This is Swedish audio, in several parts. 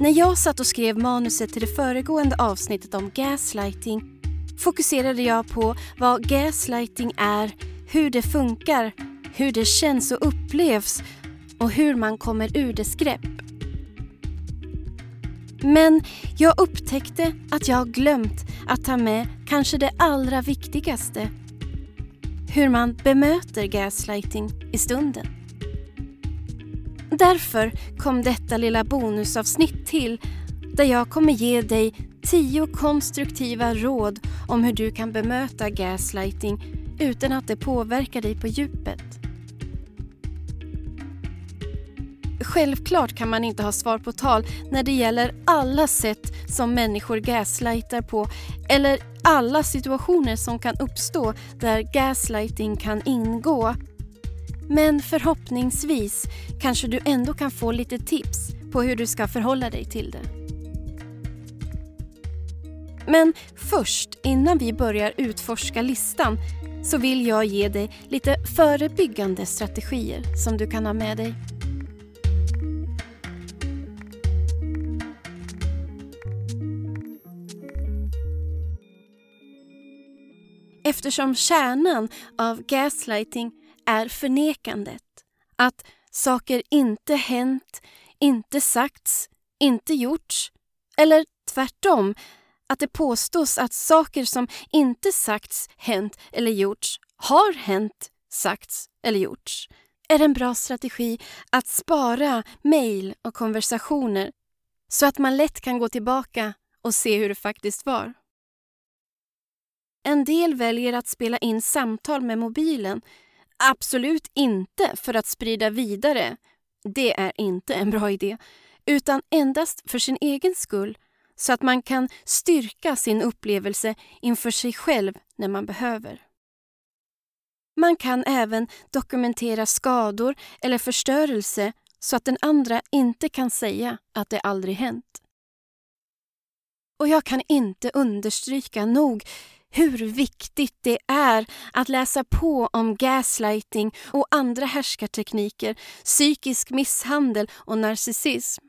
När jag satt och skrev manuset till det föregående avsnittet om gaslighting fokuserade jag på vad gaslighting är, hur det funkar, hur det känns och upplevs och hur man kommer ur dess grepp. Men jag upptäckte att jag glömt att ta med kanske det allra viktigaste. Hur man bemöter gaslighting i stunden. Därför kom detta lilla bonusavsnitt till där jag kommer ge dig tio konstruktiva råd om hur du kan bemöta gaslighting utan att det påverkar dig på djupet. Självklart kan man inte ha svar på tal när det gäller alla sätt som människor gaslightar på eller alla situationer som kan uppstå där gaslighting kan ingå. Men förhoppningsvis kanske du ändå kan få lite tips på hur du ska förhålla dig till det. Men först, innan vi börjar utforska listan, så vill jag ge dig lite förebyggande strategier som du kan ha med dig. Eftersom kärnan av gaslighting är förnekandet. Att saker inte hänt, inte sagts, inte gjorts. Eller tvärtom, att det påstås att saker som inte sagts, hänt eller gjorts har hänt, sagts eller gjorts är en bra strategi att spara mejl och konversationer så att man lätt kan gå tillbaka och se hur det faktiskt var. En del väljer att spela in samtal med mobilen. Absolut inte för att sprida vidare. Det är inte en bra idé. Utan endast för sin egen skull så att man kan styrka sin upplevelse inför sig själv när man behöver. Man kan även dokumentera skador eller förstörelse så att den andra inte kan säga att det aldrig hänt. Och jag kan inte understryka nog hur viktigt det är att läsa på om gaslighting och andra härskartekniker, psykisk misshandel och narcissism.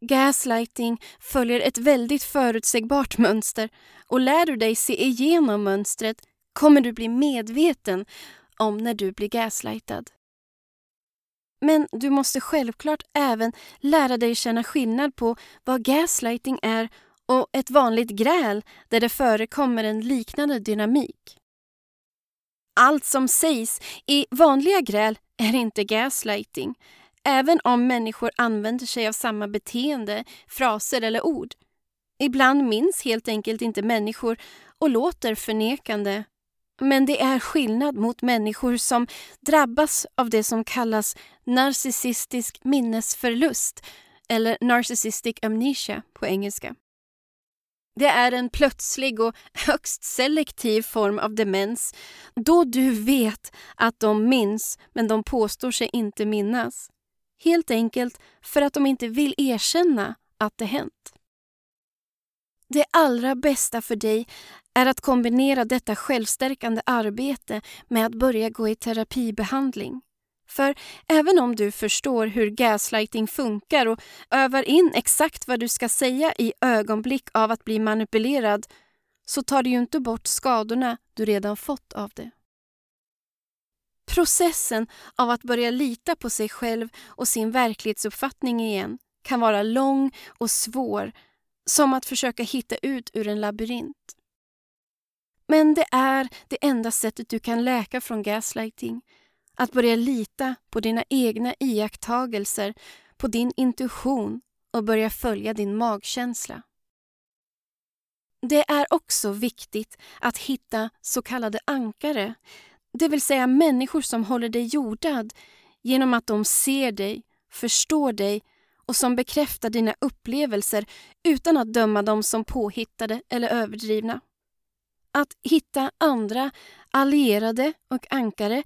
Gaslighting följer ett väldigt förutsägbart mönster och lär du dig se igenom mönstret kommer du bli medveten om när du blir gaslightad. Men du måste självklart även lära dig känna skillnad på vad gaslighting är och ett vanligt gräl där det förekommer en liknande dynamik. Allt som sägs i vanliga gräl är inte gaslighting, även om människor använder sig av samma beteende, fraser eller ord. Ibland minns helt enkelt inte människor och låter förnekande. Men det är skillnad mot människor som drabbas av det som kallas narcissistisk minnesförlust eller narcissistic amnesia på engelska. Det är en plötslig och högst selektiv form av demens då du vet att de minns men de påstår sig inte minnas. Helt enkelt för att de inte vill erkänna att det hänt. Det allra bästa för dig är att kombinera detta självstärkande arbete med att börja gå i terapibehandling. För även om du förstår hur gaslighting funkar och övar in exakt vad du ska säga i ögonblick av att bli manipulerad så tar det ju inte bort skadorna du redan fått av det. Processen av att börja lita på sig själv och sin verklighetsuppfattning igen kan vara lång och svår, som att försöka hitta ut ur en labyrint. Men det är det enda sättet du kan läka från gaslighting att börja lita på dina egna iakttagelser, på din intuition och börja följa din magkänsla. Det är också viktigt att hitta så kallade ankare, det vill säga människor som håller dig jordad genom att de ser dig, förstår dig och som bekräftar dina upplevelser utan att döma dem som påhittade eller överdrivna. Att hitta andra allierade och ankare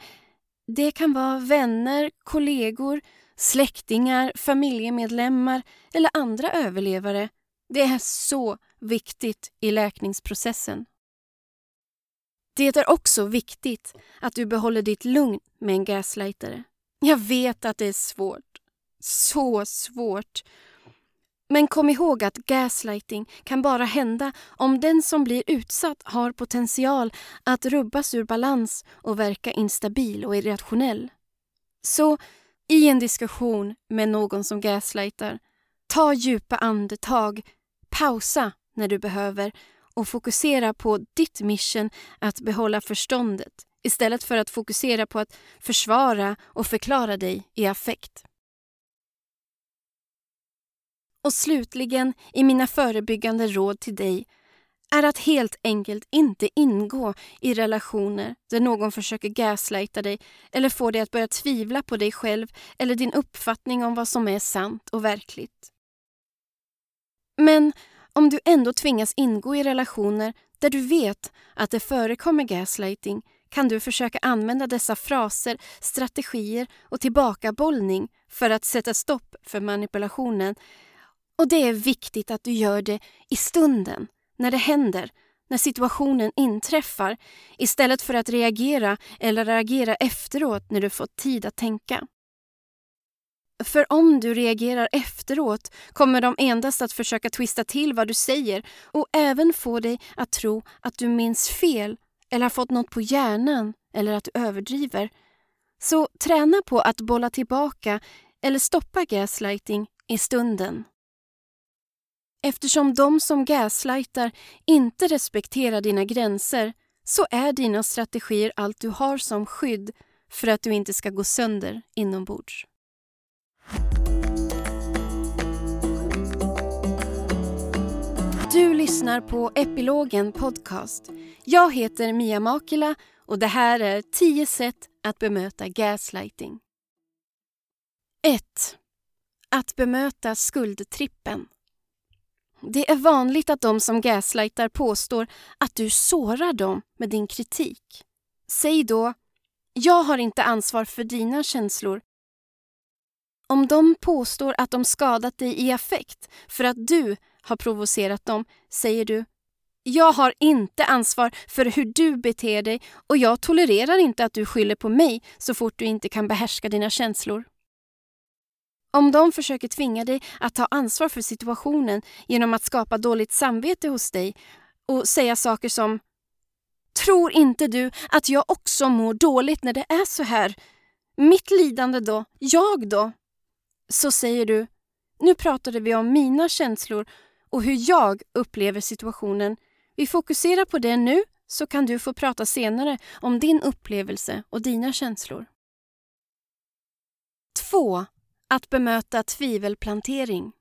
det kan vara vänner, kollegor, släktingar, familjemedlemmar eller andra överlevare. Det är så viktigt i läkningsprocessen. Det är också viktigt att du behåller ditt lugn med en gaslightare. Jag vet att det är svårt. Så svårt. Men kom ihåg att gaslighting kan bara hända om den som blir utsatt har potential att rubbas ur balans och verka instabil och irrationell. Så i en diskussion med någon som gaslightar, ta djupa andetag, pausa när du behöver och fokusera på ditt mission att behålla förståndet istället för att fokusera på att försvara och förklara dig i affekt. Och slutligen i mina förebyggande råd till dig är att helt enkelt inte ingå i relationer där någon försöker gaslighta dig eller få dig att börja tvivla på dig själv eller din uppfattning om vad som är sant och verkligt. Men om du ändå tvingas ingå i relationer där du vet att det förekommer gaslighting kan du försöka använda dessa fraser, strategier och tillbakabollning för att sätta stopp för manipulationen. Och det är viktigt att du gör det i stunden, när det händer, när situationen inträffar istället för att reagera eller reagera efteråt när du fått tid att tänka. För om du reagerar efteråt kommer de endast att försöka twista till vad du säger och även få dig att tro att du minns fel eller har fått något på hjärnan eller att du överdriver. Så träna på att bolla tillbaka eller stoppa gaslighting i stunden. Eftersom de som gaslightar inte respekterar dina gränser så är dina strategier allt du har som skydd för att du inte ska gå sönder inombords. Du lyssnar på Epilogen Podcast. Jag heter Mia Makila och det här är 10 sätt att bemöta gaslighting. 1. Att bemöta skuldtrippen. Det är vanligt att de som gaslightar påstår att du sårar dem med din kritik. Säg då “Jag har inte ansvar för dina känslor” Om de påstår att de skadat dig i affekt för att du har provocerat dem säger du jag har inte ansvar för hur du beter dig och jag tolererar inte att du skyller på mig så fort du inte kan behärska dina känslor. Om de försöker tvinga dig att ta ansvar för situationen genom att skapa dåligt samvete hos dig och säga saker som Tror inte du att jag också mår dåligt när det är så här? Mitt lidande då? Jag då? Så säger du Nu pratade vi om mina känslor och hur jag upplever situationen. Vi fokuserar på det nu så kan du få prata senare om din upplevelse och dina känslor. 2. Att bemöta tvivelplantering.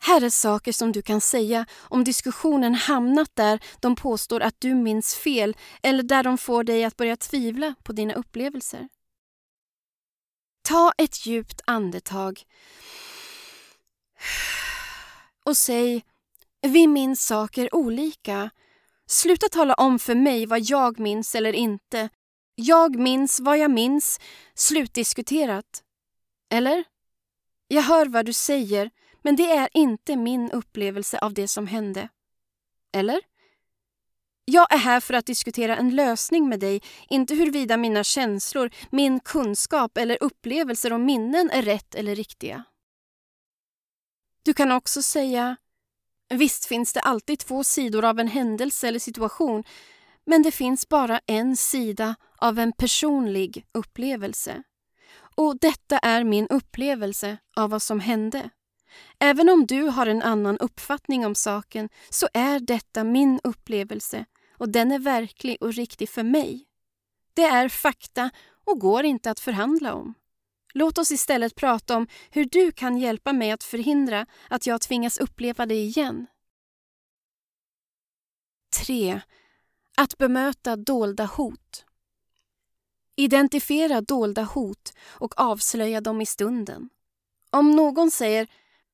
Här är saker som du kan säga om diskussionen hamnat där de påstår att du minns fel eller där de får dig att börja tvivla på dina upplevelser. Ta ett djupt andetag och säg Vi minns saker olika. Sluta tala om för mig vad jag minns eller inte. Jag minns vad jag minns. Slutdiskuterat. Eller? Jag hör vad du säger, men det är inte min upplevelse av det som hände. Eller? Jag är här för att diskutera en lösning med dig, inte huruvida mina känslor, min kunskap eller upplevelser och minnen är rätt eller riktiga. Du kan också säga Visst finns det alltid två sidor av en händelse eller situation men det finns bara en sida av en personlig upplevelse. Och detta är min upplevelse av vad som hände. Även om du har en annan uppfattning om saken så är detta min upplevelse och den är verklig och riktig för mig. Det är fakta och går inte att förhandla om. Låt oss istället prata om hur du kan hjälpa mig att förhindra att jag tvingas uppleva det igen. 3. Att bemöta dolda hot. Identifiera dolda hot och avslöja dem i stunden. Om någon säger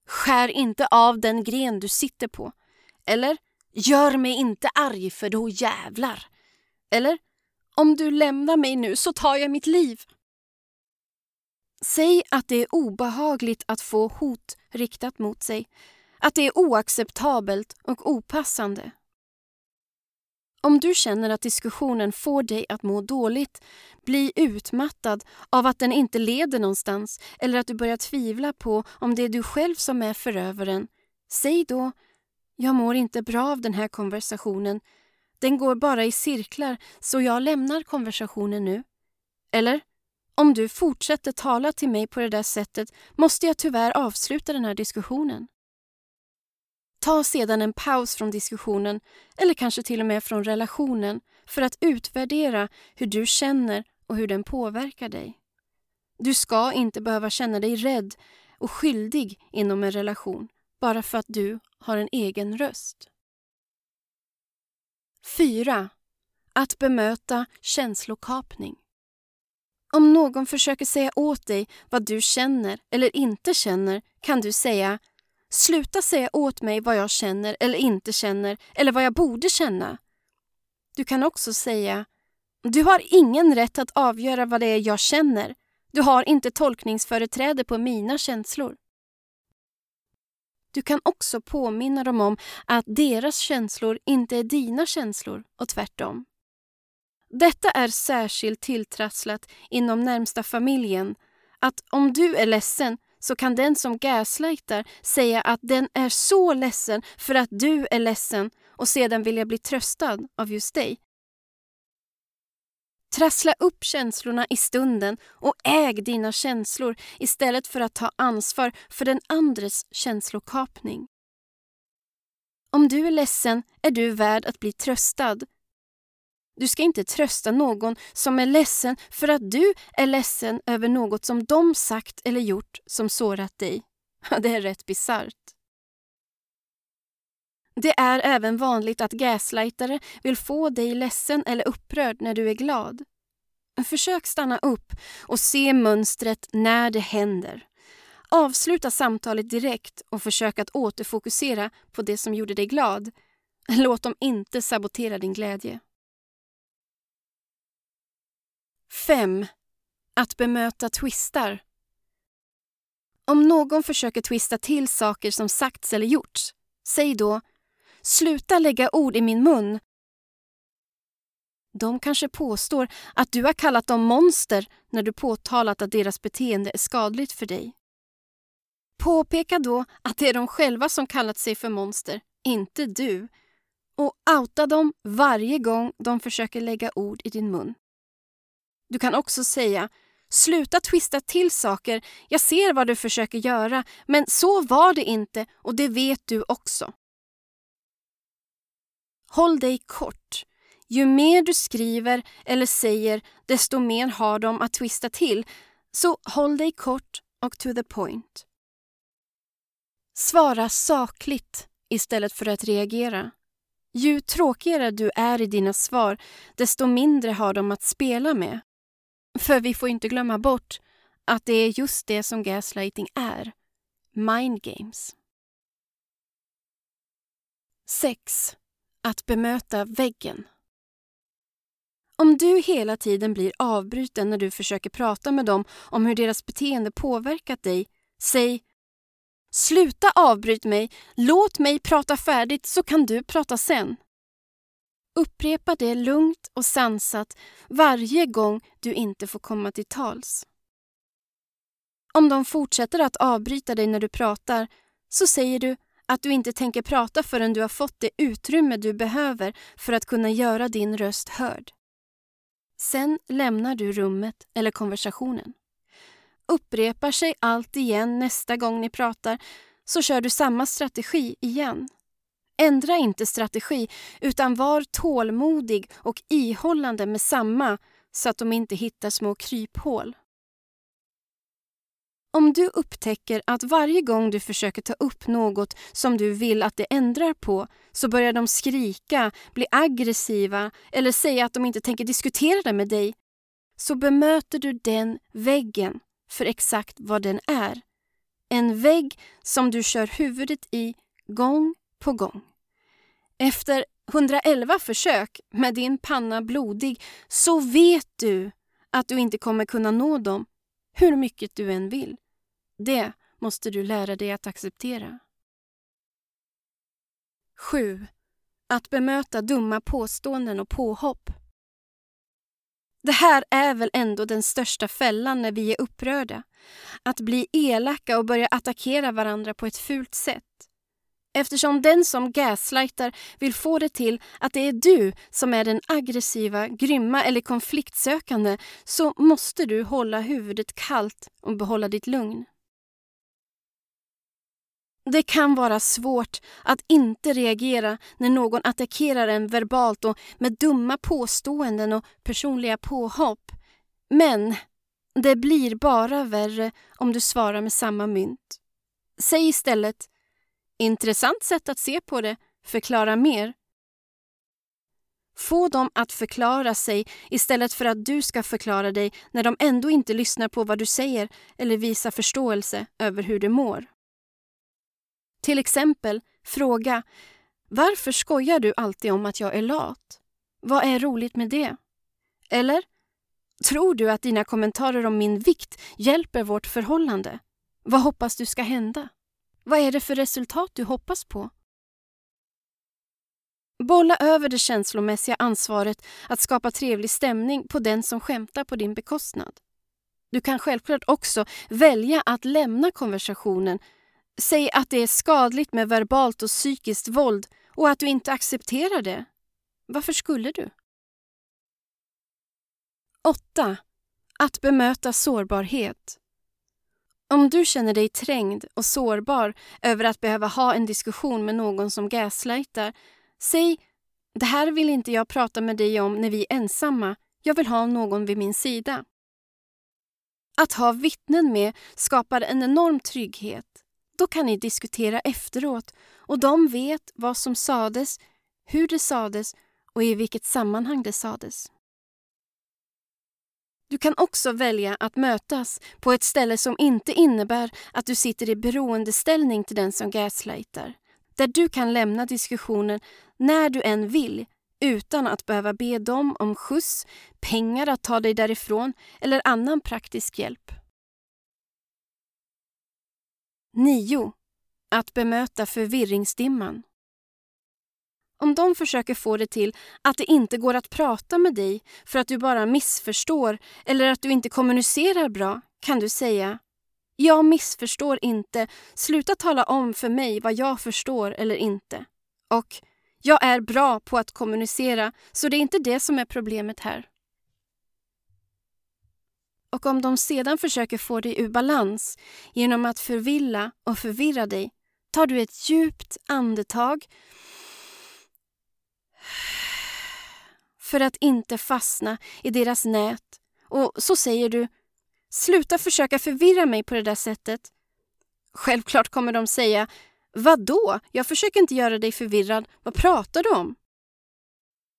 “skär inte av den gren du sitter på” eller “gör mig inte arg för då jävlar” eller “om du lämnar mig nu så tar jag mitt liv” Säg att det är obehagligt att få hot riktat mot sig, att det är oacceptabelt och opassande. Om du känner att diskussionen får dig att må dåligt, bli utmattad av att den inte leder någonstans eller att du börjar tvivla på om det är du själv som är förövaren, säg då “Jag mår inte bra av den här konversationen. Den går bara i cirklar så jag lämnar konversationen nu.” Eller “Om du fortsätter tala till mig på det där sättet måste jag tyvärr avsluta den här diskussionen.” Ta sedan en paus från diskussionen eller kanske till och med från relationen för att utvärdera hur du känner och hur den påverkar dig. Du ska inte behöva känna dig rädd och skyldig inom en relation bara för att du har en egen röst. 4. Att bemöta känslokapning. Om någon försöker säga åt dig vad du känner eller inte känner kan du säga Sluta säga åt mig vad jag känner eller inte känner eller vad jag borde känna. Du kan också säga Du har ingen rätt att avgöra vad det är jag känner. Du har inte tolkningsföreträde på mina känslor. Du kan också påminna dem om att deras känslor inte är dina känslor och tvärtom. Detta är särskilt tilltrasslat inom närmsta familjen. Att om du är ledsen så kan den som gaslightar säga att den är så ledsen för att du är ledsen och sedan vilja bli tröstad av just dig. Trassla upp känslorna i stunden och äg dina känslor istället för att ta ansvar för den andres känslokapning. Om du är ledsen är du värd att bli tröstad du ska inte trösta någon som är ledsen för att du är ledsen över något som de sagt eller gjort som sårat dig. Det är rätt bisarrt. Det är även vanligt att gaslightare vill få dig ledsen eller upprörd när du är glad. Försök stanna upp och se mönstret när det händer. Avsluta samtalet direkt och försök att återfokusera på det som gjorde dig glad. Låt dem inte sabotera din glädje. 5. Att bemöta twistar. Om någon försöker twista till saker som sagts eller gjorts, säg då “Sluta lägga ord i min mun”. De kanske påstår att du har kallat dem monster när du påtalat att deras beteende är skadligt för dig. Påpeka då att det är de själva som kallat sig för monster, inte du. Och outa dem varje gång de försöker lägga ord i din mun. Du kan också säga Sluta twista till saker. Jag ser vad du försöker göra, men så var det inte och det vet du också. Håll dig kort. Ju mer du skriver eller säger, desto mer har de att twista till. Så håll dig kort och to the point. Svara sakligt istället för att reagera. Ju tråkigare du är i dina svar, desto mindre har de att spela med. För vi får inte glömma bort att det är just det som gaslighting är. Mind games. 6. Att bemöta väggen. Om du hela tiden blir avbruten när du försöker prata med dem om hur deras beteende påverkat dig, säg Sluta avbryt mig, låt mig prata färdigt så kan du prata sen. Upprepa det lugnt och sansat varje gång du inte får komma till tals. Om de fortsätter att avbryta dig när du pratar så säger du att du inte tänker prata förrän du har fått det utrymme du behöver för att kunna göra din röst hörd. Sen lämnar du rummet eller konversationen. Upprepar sig allt igen nästa gång ni pratar så kör du samma strategi igen. Ändra inte strategi utan var tålmodig och ihållande med samma så att de inte hittar små kryphål. Om du upptäcker att varje gång du försöker ta upp något som du vill att det ändrar på så börjar de skrika, bli aggressiva eller säga att de inte tänker diskutera det med dig så bemöter du den väggen för exakt vad den är. En vägg som du kör huvudet i gång på gång. Efter 111 försök med din panna blodig så vet du att du inte kommer kunna nå dem hur mycket du än vill. Det måste du lära dig att acceptera. 7. Att bemöta dumma påståenden och påhopp. Det här är väl ändå den största fällan när vi är upprörda. Att bli elaka och börja attackera varandra på ett fult sätt. Eftersom den som gaslightar vill få det till att det är du som är den aggressiva, grymma eller konfliktsökande så måste du hålla huvudet kallt och behålla ditt lugn. Det kan vara svårt att inte reagera när någon attackerar en verbalt och med dumma påståenden och personliga påhopp. Men det blir bara värre om du svarar med samma mynt. Säg istället Intressant sätt att se på det. Förklara mer. Få dem att förklara sig istället för att du ska förklara dig när de ändå inte lyssnar på vad du säger eller visar förståelse över hur du mår. Till exempel, fråga Varför skojar du alltid om att jag är lat? Vad är roligt med det? Eller Tror du att dina kommentarer om min vikt hjälper vårt förhållande? Vad hoppas du ska hända? Vad är det för resultat du hoppas på? Bolla över det känslomässiga ansvaret att skapa trevlig stämning på den som skämtar på din bekostnad. Du kan självklart också välja att lämna konversationen. Säg att det är skadligt med verbalt och psykiskt våld och att du inte accepterar det. Varför skulle du? 8. Att bemöta sårbarhet. Om du känner dig trängd och sårbar över att behöva ha en diskussion med någon som gaslightar, säg “Det här vill inte jag prata med dig om när vi är ensamma. Jag vill ha någon vid min sida.” Att ha vittnen med skapar en enorm trygghet. Då kan ni diskutera efteråt och de vet vad som sades, hur det sades och i vilket sammanhang det sades. Du kan också välja att mötas på ett ställe som inte innebär att du sitter i beroendeställning till den som gaslightar. Där du kan lämna diskussionen när du än vill utan att behöva be dem om skjuts, pengar att ta dig därifrån eller annan praktisk hjälp. 9. Att bemöta förvirringsdimman. Om de försöker få det till att det inte går att prata med dig för att du bara missförstår eller att du inte kommunicerar bra kan du säga Jag missförstår inte. Sluta tala om för mig vad jag förstår eller inte. Och Jag är bra på att kommunicera så det är inte det som är problemet här. Och om de sedan försöker få dig ur balans genom att förvilla och förvirra dig tar du ett djupt andetag för att inte fastna i deras nät. Och så säger du Sluta försöka förvirra mig på det där sättet. Självklart kommer de säga vadå? Jag försöker inte göra dig förvirrad. Vad pratar du om?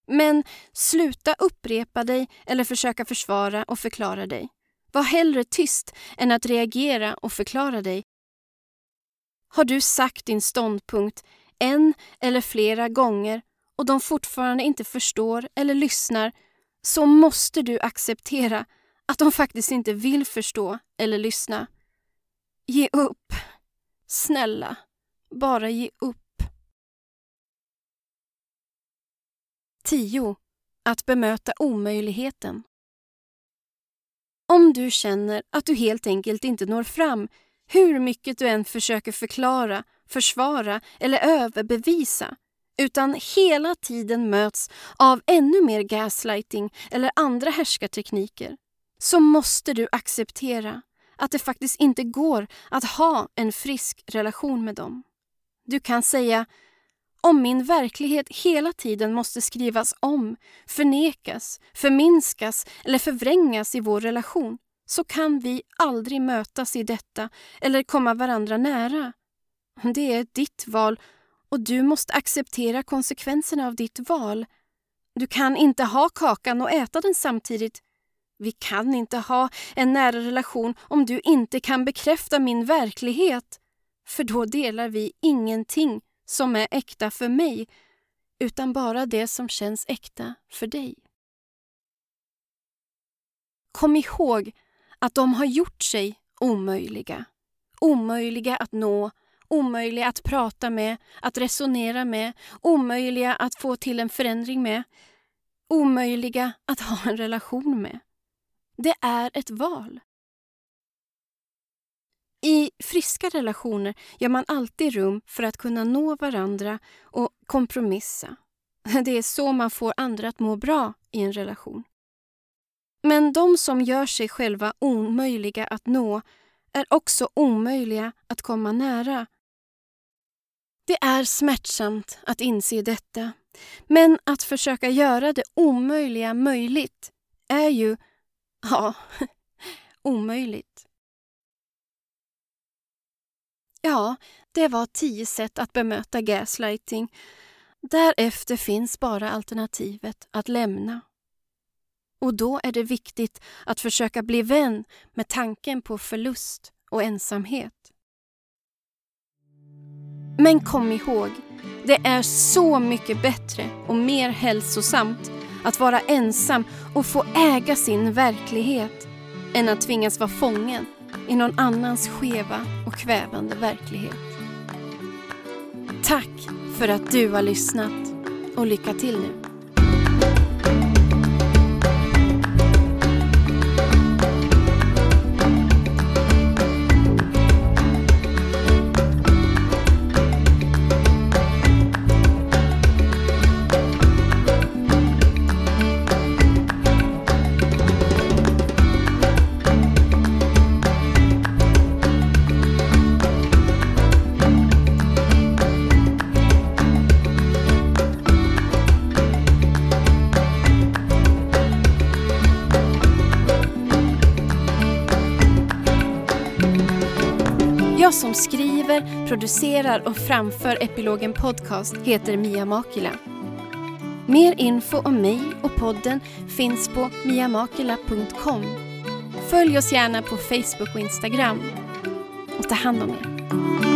Men sluta upprepa dig eller försöka försvara och förklara dig. Var hellre tyst än att reagera och förklara dig. Har du sagt din ståndpunkt en eller flera gånger och de fortfarande inte förstår eller lyssnar så måste du acceptera att de faktiskt inte vill förstå eller lyssna. Ge upp. Snälla, bara ge upp. 10. Att bemöta omöjligheten. Om du känner att du helt enkelt inte når fram hur mycket du än försöker förklara, försvara eller överbevisa utan hela tiden möts av ännu mer gaslighting eller andra härskartekniker så måste du acceptera att det faktiskt inte går att ha en frisk relation med dem. Du kan säga om min verklighet hela tiden måste skrivas om, förnekas, förminskas eller förvrängas i vår relation så kan vi aldrig mötas i detta eller komma varandra nära. Det är ditt val och du måste acceptera konsekvenserna av ditt val. Du kan inte ha kakan och äta den samtidigt. Vi kan inte ha en nära relation om du inte kan bekräfta min verklighet. För då delar vi ingenting som är äkta för mig utan bara det som känns äkta för dig. Kom ihåg att de har gjort sig omöjliga. Omöjliga att nå omöjliga att prata med, att resonera med, omöjliga att få till en förändring med, omöjliga att ha en relation med. Det är ett val. I friska relationer gör man alltid rum för att kunna nå varandra och kompromissa. Det är så man får andra att må bra i en relation. Men de som gör sig själva omöjliga att nå är också omöjliga att komma nära. Det är smärtsamt att inse detta, men att försöka göra det omöjliga möjligt är ju, ja, omöjligt. Ja, det var tio sätt att bemöta gaslighting. Därefter finns bara alternativet att lämna. Och då är det viktigt att försöka bli vän med tanken på förlust och ensamhet. Men kom ihåg, det är så mycket bättre och mer hälsosamt att vara ensam och få äga sin verklighet än att tvingas vara fången i någon annans skeva och kvävande verklighet. Tack för att du har lyssnat och lycka till nu. Jag som skriver, producerar och framför Epilogen Podcast heter Mia Makila. Mer info om mig och podden finns på miamakila.com. Följ oss gärna på Facebook och Instagram. Och ta hand om er.